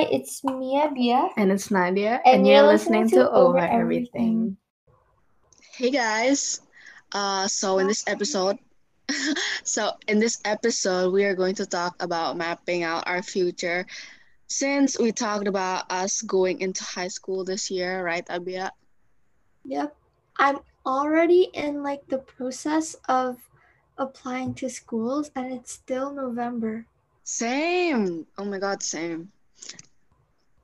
Hi, it's Mia Bia. And it's Nadia, And and, you're you're listening listening, to to Over Over Everything. Hey guys. Uh, so in this episode, so in this episode, we are going to talk about mapping out our future. Since we talked about us going into high school this year, right, Abia? Yep. I'm already in like the process of applying to schools and it's still November. Same. Oh my God, same.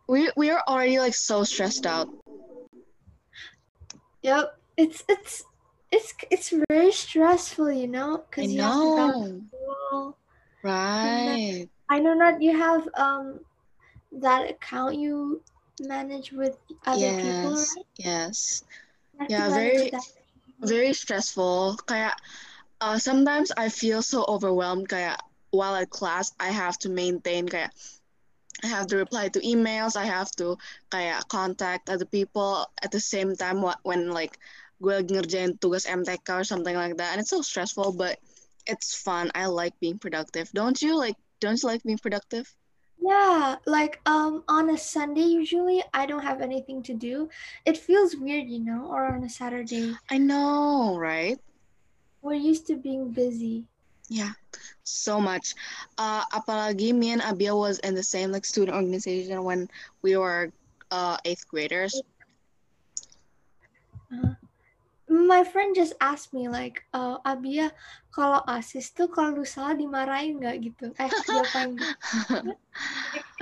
We we are already like so stressed out. Yep. It's it's it's it's very stressful, you know, because you have to know. school. Right. I know that you have um that account you manage with other people, Yes. right? Yes. To Yeah, very very stressful. Kaya uh, sometimes I feel so overwhelmed. Kaya while at class, I have to maintain. Kaya I have to reply to emails. I have to kaya contact other people at the same time wh- when like gue ngerjain tugas MTK or something like that. And it's so stressful, but it's fun. I like being productive. Don't you like? Don't you like being productive? Yeah, like um on a Sunday usually I don't have anything to do. It feels weird, you know, or on a Saturday. I know, right? We're used to being busy. Yeah, so much. Uh, apalagi me and Abia was in the same like student organization when we were uh eighth graders. My friend just asked me like, uh, Abia, kalau Osis tuh kalau salah dimarahin nggak gitu? Eh, gitu?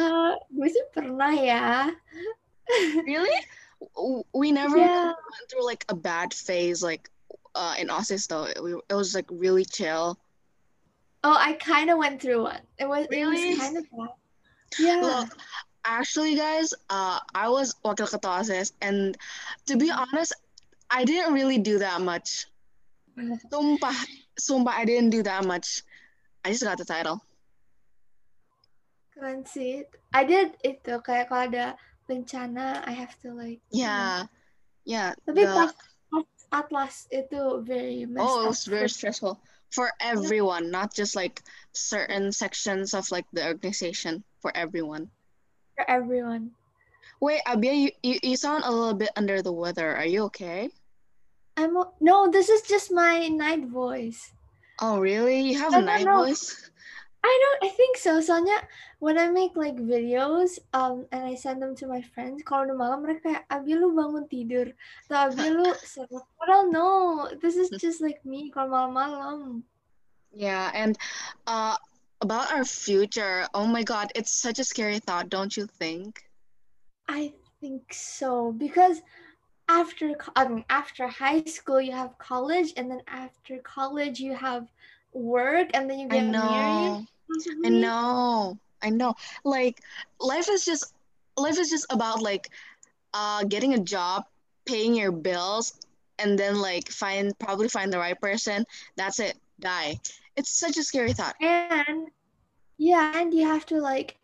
Eh, gue sih pernah ya. Really? We never Yeah. went through like a bad phase like uh in Osis though. It was like really chill. Oh, I kind of went through one. It was it Really? was kind of bad. Yeah. Look, actually guys, uh I was wakil ketua and to be honest, I didn't really do that much. Sumpah, sumpah I didn't do that much. I just got the title. Keren sih. I did itu kayak kalau ada bencana, I have to like. you know. Yeah. Yeah. Tapi the- pas, Atlas itu very Oh, it was very stressful for everyone, not just like certain sections of like the organization, for everyone. for everyone. Wait, Abia, you, you, you sound a little bit under the weather. Are you okay? I'm no, this is just my night voice. Oh, really? You have I a night know. voice? I don't. I think so. Soalnya when I make like videos, um, and I send them to my friends, kalau udah malam mereka kayak, Abi lu bangun tidur, atau Abi lu. I don't know. This is just like me kalau malam-malam. Yeah, and uh, about our future, oh my God, it's such a scary thought, don't you think? I think so because after I mean after high school you have college and then after college you have work and then you get married. Know. I know. I know. Like life is just life is just about like uh getting a job, paying your bills, and then like find probably find the right person. That's it. Die. It's such a scary thought. And yeah, and you have to like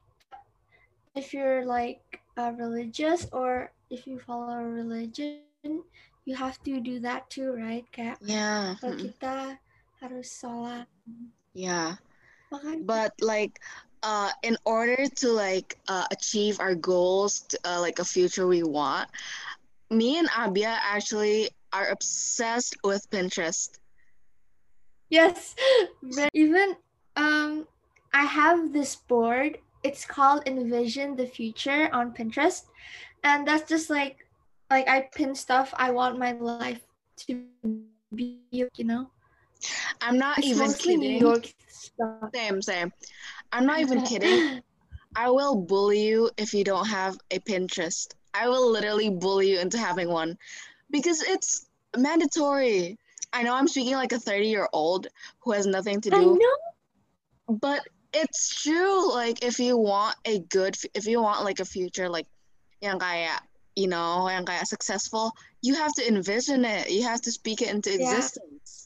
if you're like uh, religious or if you follow a religion, you have to do that too, right? Kayak Yeah. mm, kita harus sholat. Yeah. But like uh in order to like uh achieve our goals, to, uh, like a future we want, me and Abia actually are obsessed with Pinterest. Yes, but even um, I have this board. It's called Envision the Future on Pinterest, and that's just like, like I pin stuff I want my life to be. You know, I'm not it's even kidding. Same, same. I'm not even kidding. I will bully you if you don't have a Pinterest. I will literally bully you into having one because it's mandatory. I know I'm speaking like a 30 year old who has nothing to I do, know. but it's true. Like, if you want a good, if you want like a future, like, yang kaya, you know, yang kaya successful, you have to envision it. You have to speak it into existence. Yeah,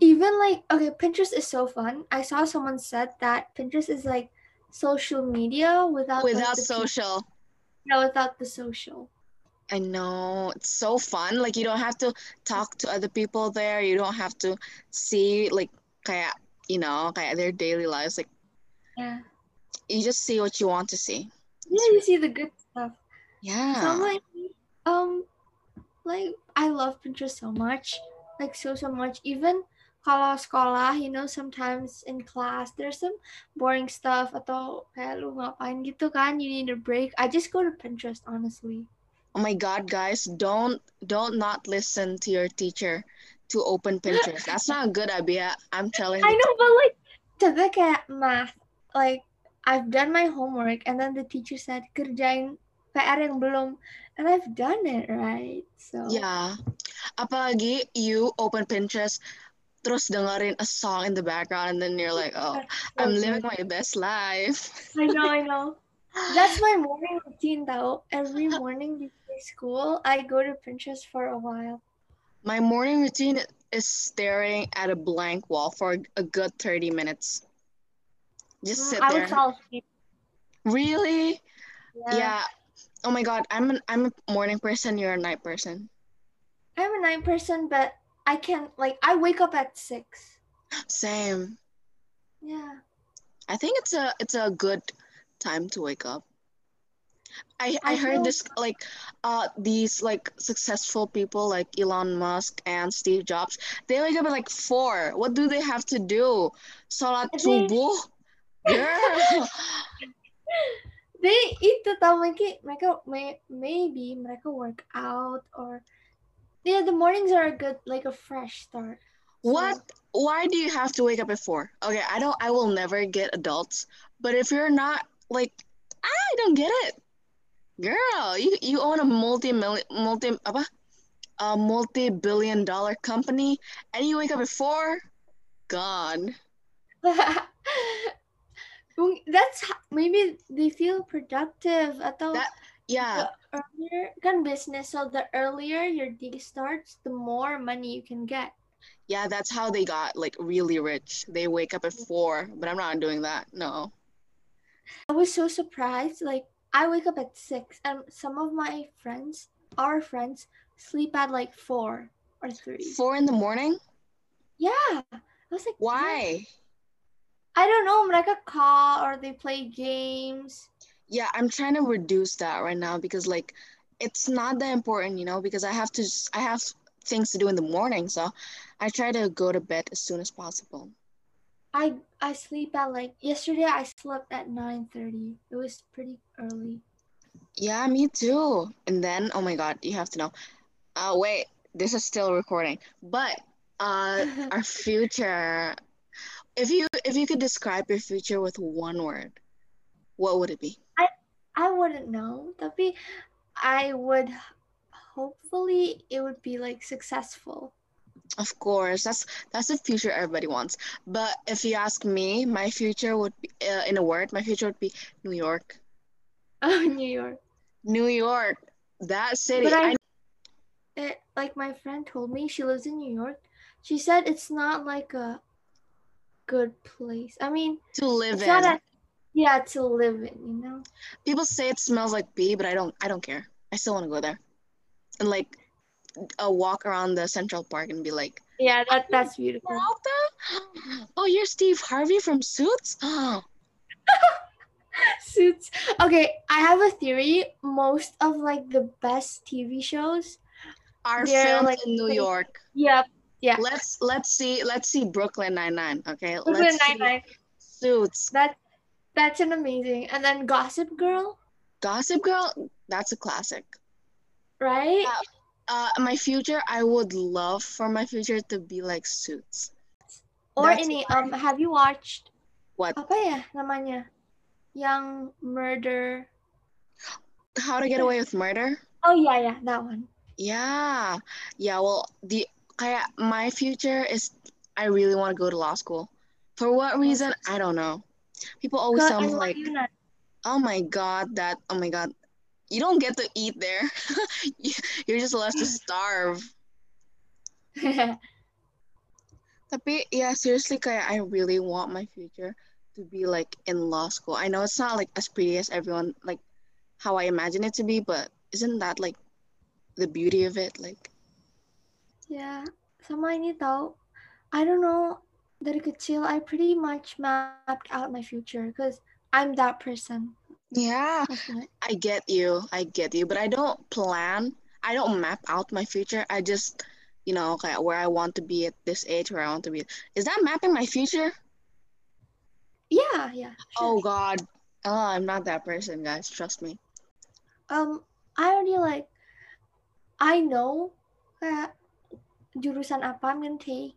even like okay, Pinterest is so fun. I saw someone said that Pinterest is like social media without Without people- social. yeah, without the social. I know it's so fun. Like you don't have to talk to other people there. You don't have to see like kayak you know kayak their daily lives. Like Yeah. you just see what you want to see. Yeah, you see the good stuff. Yeah. So like, um, like I love Pinterest so much, like so so much. Even kalau sekolah, you know, sometimes in class there's some boring stuff atau kayak lu ngapain gitu kan, you need a break. I just go to Pinterest honestly. oh my god, guys, don't don't not listen to your teacher to open Pinterest. That's not a good idea. I'm telling you I know, but like, contohnya kayak math, like I've done my homework and then the teacher said kerjain PR yang belum, and I've done it right. So Yeah. Apalagi you open Pinterest terus dengerin a song in the background and then you're like, oh, I'm living my best life. I know, I know. That's my morning routine though. Every morning before school, I go to Pinterest for a while. My morning routine is staring at a blank wall for a good 30 minutes. Just sit Mm, I there. would fall asleep. Really? Yeah. Yeah. Oh my god, I'm an I'm a morning person, you're a night person. I'm a night person, but I can like I wake up at six. Same. Yeah. I think it's a it's a good time to wake up. I I I heard this like uh these like successful people like Elon Musk and Steve Jobs, they wake up at like four. What do they have to do? Salat subuh? Girl. They itu tau mereka mereka may, maybe mereka work out or yeah the mornings are a good like a fresh start. So- What? Why do you have to wake up at four? Okay, I don't. I will never get adults. But if you're not like, I don't get it, girl. You you own a multi million multi apa? A multi billion dollar company, and you wake up at four. gone. That's maybe they feel productive atau That- Yeah, the earlier kan business so the earlier your day starts the more money you can get. yeah. That's how they got like really rich. They wake up at four, but I'm not doing that. No. I was so surprised like I wake up at 6 and some of my friends our friends sleep at like 4 or 3. Four in the morning? Yeah. I was like? Why? I don't know mereka call or they play games. Yeah, I'm trying to reduce that right now because like it's not that important, you know, because I have to i have things to do in the morning, so I try to go to bed as soon as possible. I I sleep at like yesterday I slept at 9:30. It was pretty early. Yeah, me too. And then, oh my God, you have to know. Uh, wait, this is still recording. But uh, our future, if you if you could describe your future with one word, what would it be? I wouldn't know. That'd be, I would hopefully it would be like successful. Of course, that's that's the future everybody wants. But if you ask me, my future would be uh, in a word, my future would be New York. Oh, New York. New York, that city. But I, I, it, like my friend told me, she lives in New York. She said it's not like a good place. I mean, to live it's not in. a yeah to live in. You know. People say it smells like pee, but I don't. I don't care. I still want to go there, and like, a walk around the Central Park and be like, Yeah, that that's beautiful. Oh, you're Steve Harvey from Suits. Suits. Okay, I have a theory. Most of like the best TV shows. Are filmed like, in New pretty- York. Yep. Yeah. Let's let's see let's see Brooklyn Nine Nine. Okay, Brooklyn let's see Nine-Nine. Suits. That that's an amazing. And then Gossip Girl, Gossip Girl. That's a classic. right? Yeah. Uh, my future, I would love for my future to be like Suits. Or that's any um have you watched What? apa ya namanya? Young Murder. How to Get Away with Murder? Oh yeah, yeah, that one. Yeah. Yeah, well, the kaya my future is I really want to go to law school. For what reason? I don't know. People always tell me like, "Oh my god, that oh my god. You don't get to eat there. You- You're just left to starve." Tapi yeah, seriously kaya I really want my future to be like in law school. I know it's not like as pretty as everyone like how I imagine it to be, but isn't that like the beauty of it? Like yeah, sama ini tau. I don't know. Dari kecil, I pretty much mapped out my future because I'm that person. Yeah. I get you. I get you. But I don't plan. I don't map out my future. I just, you know, kayak where I want to be at this age, where I want to be. Is that mapping my future? Yeah, yeah. Oh. God. Oh, I'm not that person, guys. Trust me. Um, I already like, I know kayak jurusan apa I'm gonna take.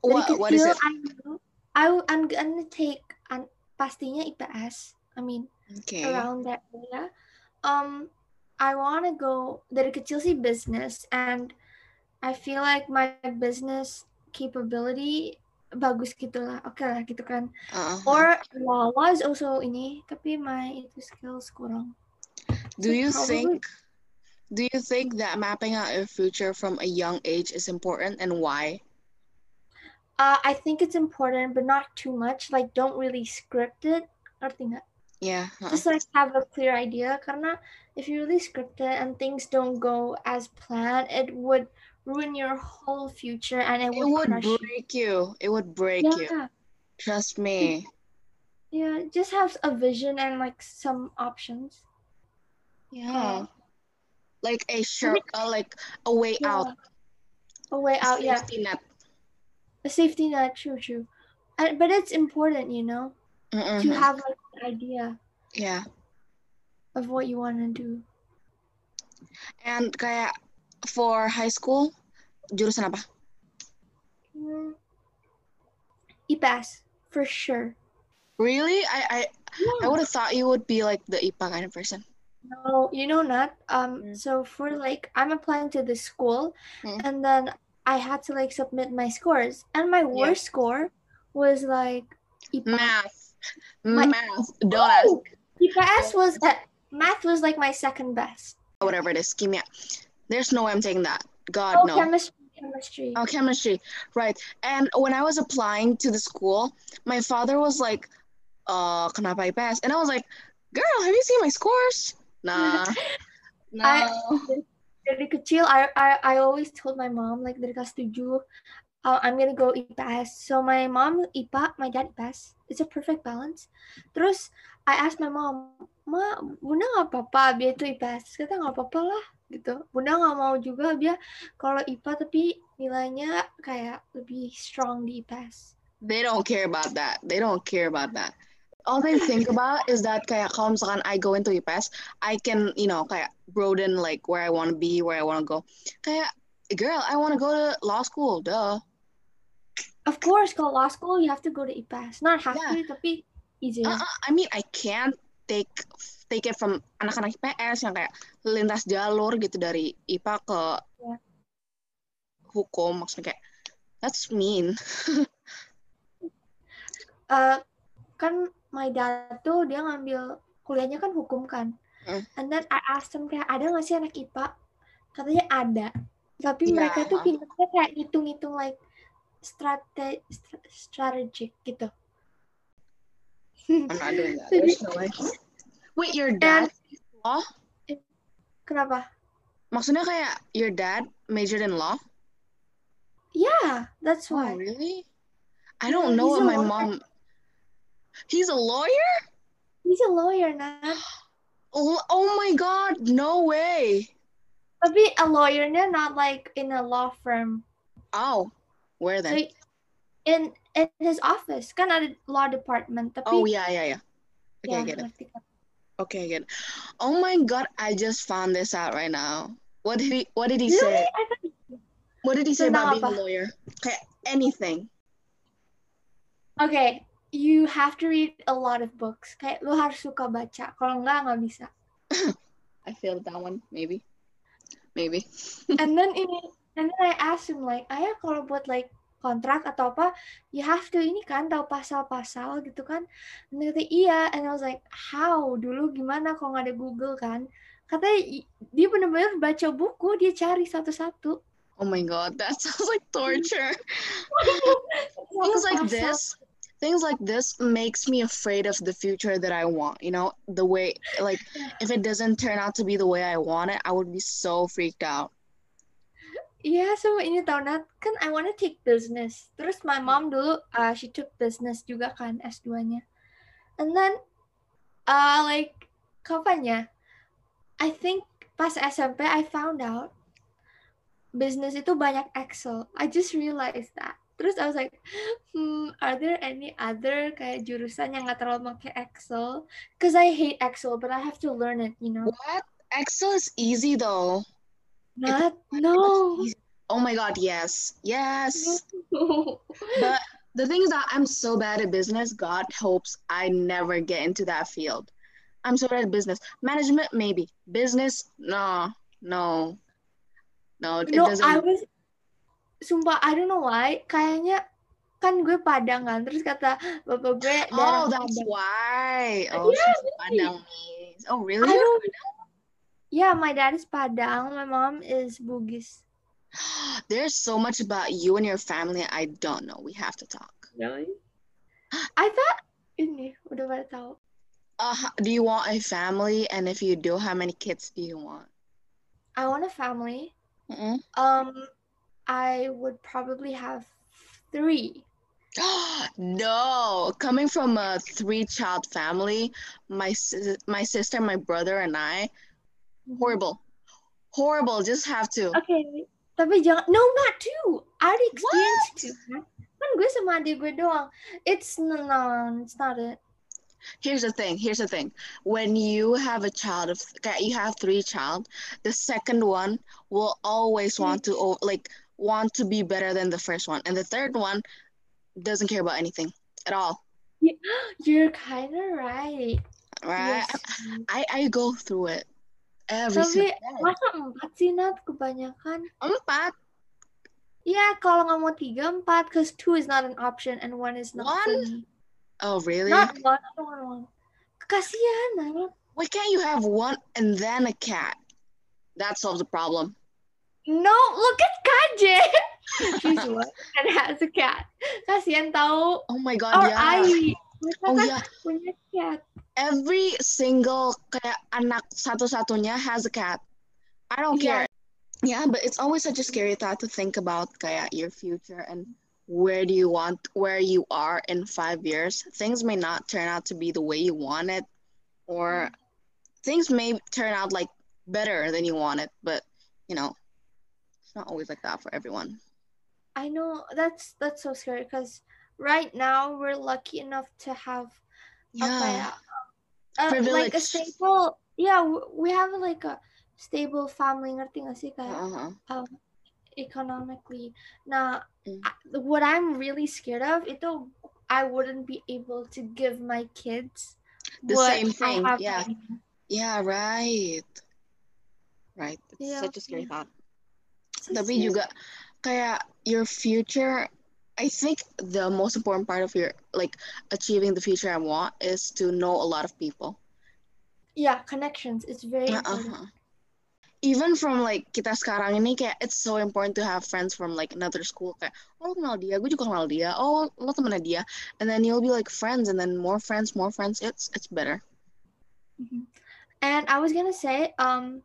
What What is it? I know I I'm gonna take an, pastinya IPS. I mean Okay. around that area. Um, I want to go dari kecil sih business and I feel like my business capability bagus gitu lah. Oke lah gitu kan. Uh-huh. Or law is also ini tapi my itu skills kurang. Do you probably- think? Do you think that mapping out your future from a young age is important, and why? Uh, I think it's important, but not too much. Like, don't really script it. Ngerti nggak? Yeah. uh-uh. Just like have a clear idea. Karena if you really script it and things don't go as planned, it would ruin your whole future and it It would, would you. break you. It would break you. Yeah, Trust me. yeah. Just have a vision and like some options. Yeah. Like a sure, uh, like a way Yeah. out. A way out. Yeah, Safety net. A safety net. True, true. And, but it's important, you know, to Mm-mm. have like an idea Yeah. of what you want to do. And kayak for high school, jurusan apa? Mm. IPAS for sure. Really? I I, I would have thought you would be like the IPA kind of person. No, you know not. Um, Mm. so for like I'm applying to this school, Mm. and then I had to like submit my scores, and my worst score was like Math. My- Math. Don't. Oh, was uh, math was like my second best. Whatever it is. Kimia. There's no way I'm taking that. God Oh, no. chemistry, chemistry. Oh, chemistry. Right. And when I was applying to the school, my father was like, uh, kenapa IPS? And I was like, girl, have you seen my scores? Nah. No. I- Dari kecil, I, I I always told my mom like dari kelas tujuh, uh, I'm gonna go IPS. So my mom IPA, my dad IPS. It's a perfect balance. Terus I asked my mom, ma, bunda nggak apa-apa biar itu IPS. Kata nggak apa-apa lah gitu. Bunda nggak mau juga biar kalau IPA tapi nilainya kayak lebih strong di IPS. they don't care about that. They don't care about that. All they think about is that kayak kalau misalkan I go into IPS, I can, you know, kayak broaden like where I want to be, where I want to go. Kayak, girl, I want to go to law school, duh. Of course, kalau law school you have to go to IPS. Not have Yeah. to, tapi easier. Uh-uh, I mean, I can't take take it from anak-anak IPS yang kayak lintas jalur gitu dari IPA ke Yeah. hukum maksudnya kayak that's mean. Eh, kan my dad tuh dia ngambil kuliahnya kan hukum kan. Hmm. And then I asked him kayak ada nggak sih anak IPA? Katanya ada. Tapi Iya. mereka tuh pintarnya kayak hitung-hitung like strate stra- strategic gitu. I'm not doing that. There's no way. Wait, your dad law? Kenapa? Maksudnya kayak your dad majored in law? Yeah, that's Oh, why. really? I Yeah, don't know he's what my mom. He's a lawyer? He's a lawyer, Nat. Oh, oh my god, no way. Tapi a lawyernya not like in a law firm. Oh, where So then? in in his office kan ada law department. Tapi Oh, yeah, yeah, yeah. Okay, ya, I get it. Okay, I get it. Oh my god, I just found this out right now. What did he what did he Really? say? What did he say Tentang about being a lawyer? Okay, anything. Okay, you have to read a lot of books. Kayak lu harus suka baca. Kalau enggak, nggak bisa. I failed that one, maybe. Maybe. And then ini, and then I asked him like, ayah kalau buat like kontrak atau apa, you have to ini kan tahu pasal-pasal gitu kan? And kata iya, and I was like, how? Dulu gimana kalau nggak ada Google kan? Katanya dia benar-benar baca buku, dia cari satu-satu. Oh my god, that sounds like torture. things like this things like this makes me afraid of the future that i want you know the way like if it doesn't turn out to be the way i want it i would be so freaked out Iya, so ini tau Nat, kan I wanna take business. Terus my mom dulu, uh, she took business juga kan S2-nya. And then uh like kapan ya? I think pas SMP I found out business itu banyak Excel. I just realized that. Terus I was like, hmm, are there any other kayak jurusan yang nggak terlalu pakai Excel? Because I hate Excel, but I have to learn it, you know. What? Excel is easy though. Not, no. Oh my god, yes. Yes. but the thing is that I'm so bad at business, God hopes I never get into that field. I'm so bad at business. Management, maybe. Business, no, no. No, it no, doesn't. I was, sumpah, I don't know why. Kayaknya kan gue Padang kan, terus kata bapak gue oh, that's Padang. why. Oh, Yeah, she's Padang. Oh, really? I don't. Yeah, my dad is Padang. My mom is Bugis. There's so much about you and your family I don't know. We have to talk. Really? I thought ini udah pada tahu. Uh, do you want a family? And if you do, how many kids do you want? I want a family. Mm-mm. Um, I would probably have three. no, coming from a three-child family, my my sister, my brother, and I, horrible, horrible. Just have to. Okay, tapi jangan. No, not two. I already experienced What? two. Kan Kan gue sama adik gue doang. It's no, no, it's not it. Here's the thing. Here's the thing. When you have a child of, you have three child, the second one will always want to like want to be better than the first one, and the third one doesn't care about anything at all. You're kind of right. Right? Yes. I I go through it every Tapi masa empat sih Nat kebanyakan? Empat. Yeah, kalau nggak mau tiga empat, cause two is not an option and one is not One? Oh really? Not one, want one. Kasihan, Nat. Why can't you have one and then a cat? That solves the problem. No, look at Kaje. She's one and has a cat. Kasihan tahu. Oh my god, Or yeah. Oh kan yeah. punya cat. Every single kayak anak satu-satunya has a cat. I don't care. Yeah, but it's always such a scary thought to think about kayak your future and where do you want where you are in five years. Things may not turn out to be the way you want it, or mm. things may turn out like better than you want it, but you know, it's not always like that for everyone. I know that's that's so scary because right now we're lucky enough to have Yeah. uh, like a stable. Yeah, we have like a stable family. Ngerti gak sih kayak Uh-huh. um, economically. Nah, Mm. I- what I'm really scared of itu I wouldn't be able to give my kids The same thing, yeah. right now. Yeah, right. Right. It's Yeah. such a scary thought. Tapi juga kayak your future, I think the most important part of your like achieving the future I want is to know a lot of people. Yeah, connections. It's very important. Uh-huh. Even from like kita sekarang ini kayak it's so important to have friends from like another school kayak oh kenal dia, gue juga kenal dia, oh lo temennya dia, and then you'll be like friends and then more friends, more friends. It's it's better. Mhm. And I was gonna say, um,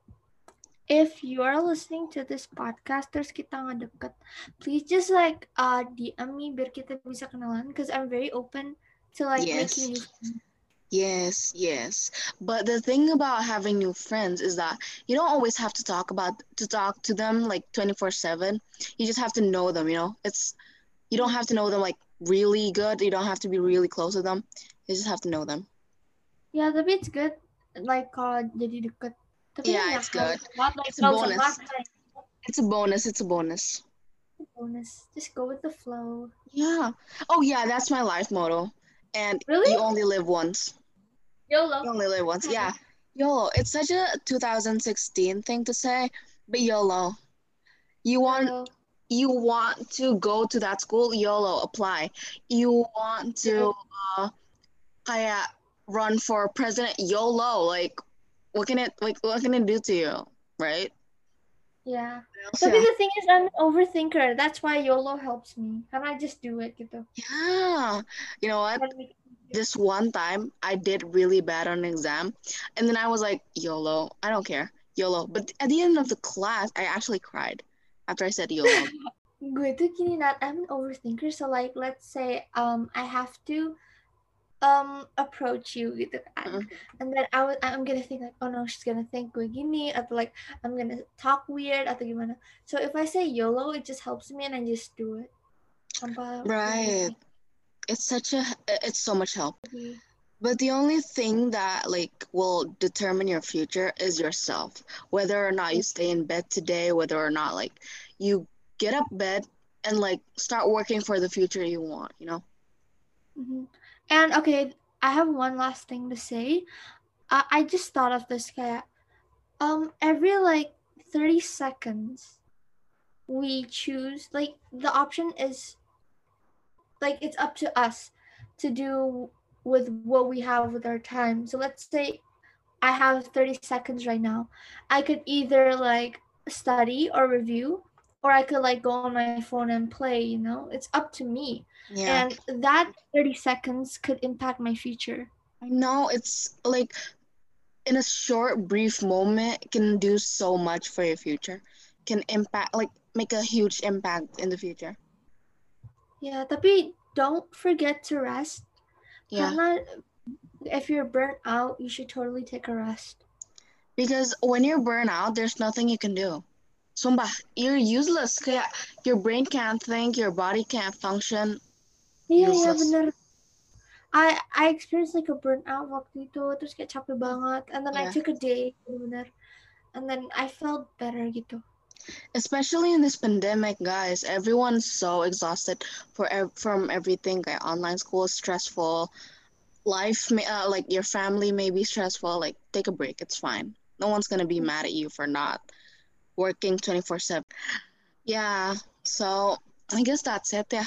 if you are listening to this podcast, terus kita nggak deket, please just like uh DM me biar kita bisa kenalan, because I'm very open to like Yes. making new friends. Yes, yes. But the thing about having new friends is that you don't always have to talk about to talk to them like 24/7. You just have to know them, you know? It's you don't have to know them like really good. You don't have to be really close to them. You just have to know them. Yeah, tapi it's good, like kalau jadi deket. Yeah, it's good. like It's a bonus. It's a bonus. It's a bonus. bonus. Just go with the flow. Yeah. Oh yeah, that's my life motto. And Really? you only live once. YOLO. You only live once. Yeah. YOLO. It's such a 2016 thing to say, but YOLO. You want YOLO. you want to go to that school, YOLO, apply. You want to uh, kayak run for president, YOLO. Like, what can it like? What can it do to you, right? Yeah. So, Tapi the thing is, I'm an overthinker. That's why YOLO helps me. Karena I just do it gitu. yeah, you know what? This one time, I did really bad on an exam, and then I was like, YOLO, I don't care, YOLO. But at the end of the class, I actually cried after I said YOLO. Gue tuh gini Nat, I'm an overthinker. So like, let's say um I have to um approach you gitu kan. Mm. And then I was I'm gonna think like, oh no, she's gonna think gue gini atau like I'm gonna talk weird atau gimana. So if I say YOLO, it just helps me and I just do it. Tanpa Right. It's such a it's so much help. But the only thing that like will determine your future is yourself. Whether or not you stay in bed today, whether or not like you get up bed and like start working for the future you want, you know? Mhm. And okay, I have one last thing to say. I, I just thought of this kayak um every like 30 seconds we choose like the option is like it's up to us to do with what we have with our time. So let's say I have 30 seconds right now. I could either like study or review or I could like go on my phone and play, you know? It's up to me. Yeah. And that 30 seconds could impact my future. I know it's like in a short, brief moment can do so much for your future. Can impact like make a huge impact in the future. Yeah, tapi don't forget to rest. Yeah. Karena if you're burnt out, you should totally take a rest. Because when you're burnt out, there's nothing you can do. Sumpah, you're useless. Kayak your brain can't think, your body can't function. Iya, iya bener. I I experienced like a burnout waktu itu, terus kayak capek banget. And then I took a day, bener. And then I felt better gitu. Especially in this pandemic, guys, everyone's so exhausted for ev- from everything. Kayak online school is stressful. Life, may, uh, like your family may be stressful. Like take a break, it's fine. No one's gonna be mad at you for not working 24/7. Yeah, so I guess that's it. Yeah.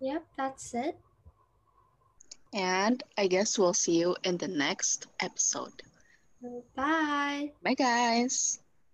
Yep, that's it. And I guess we'll see you in the next episode. Bye. Bye, guys.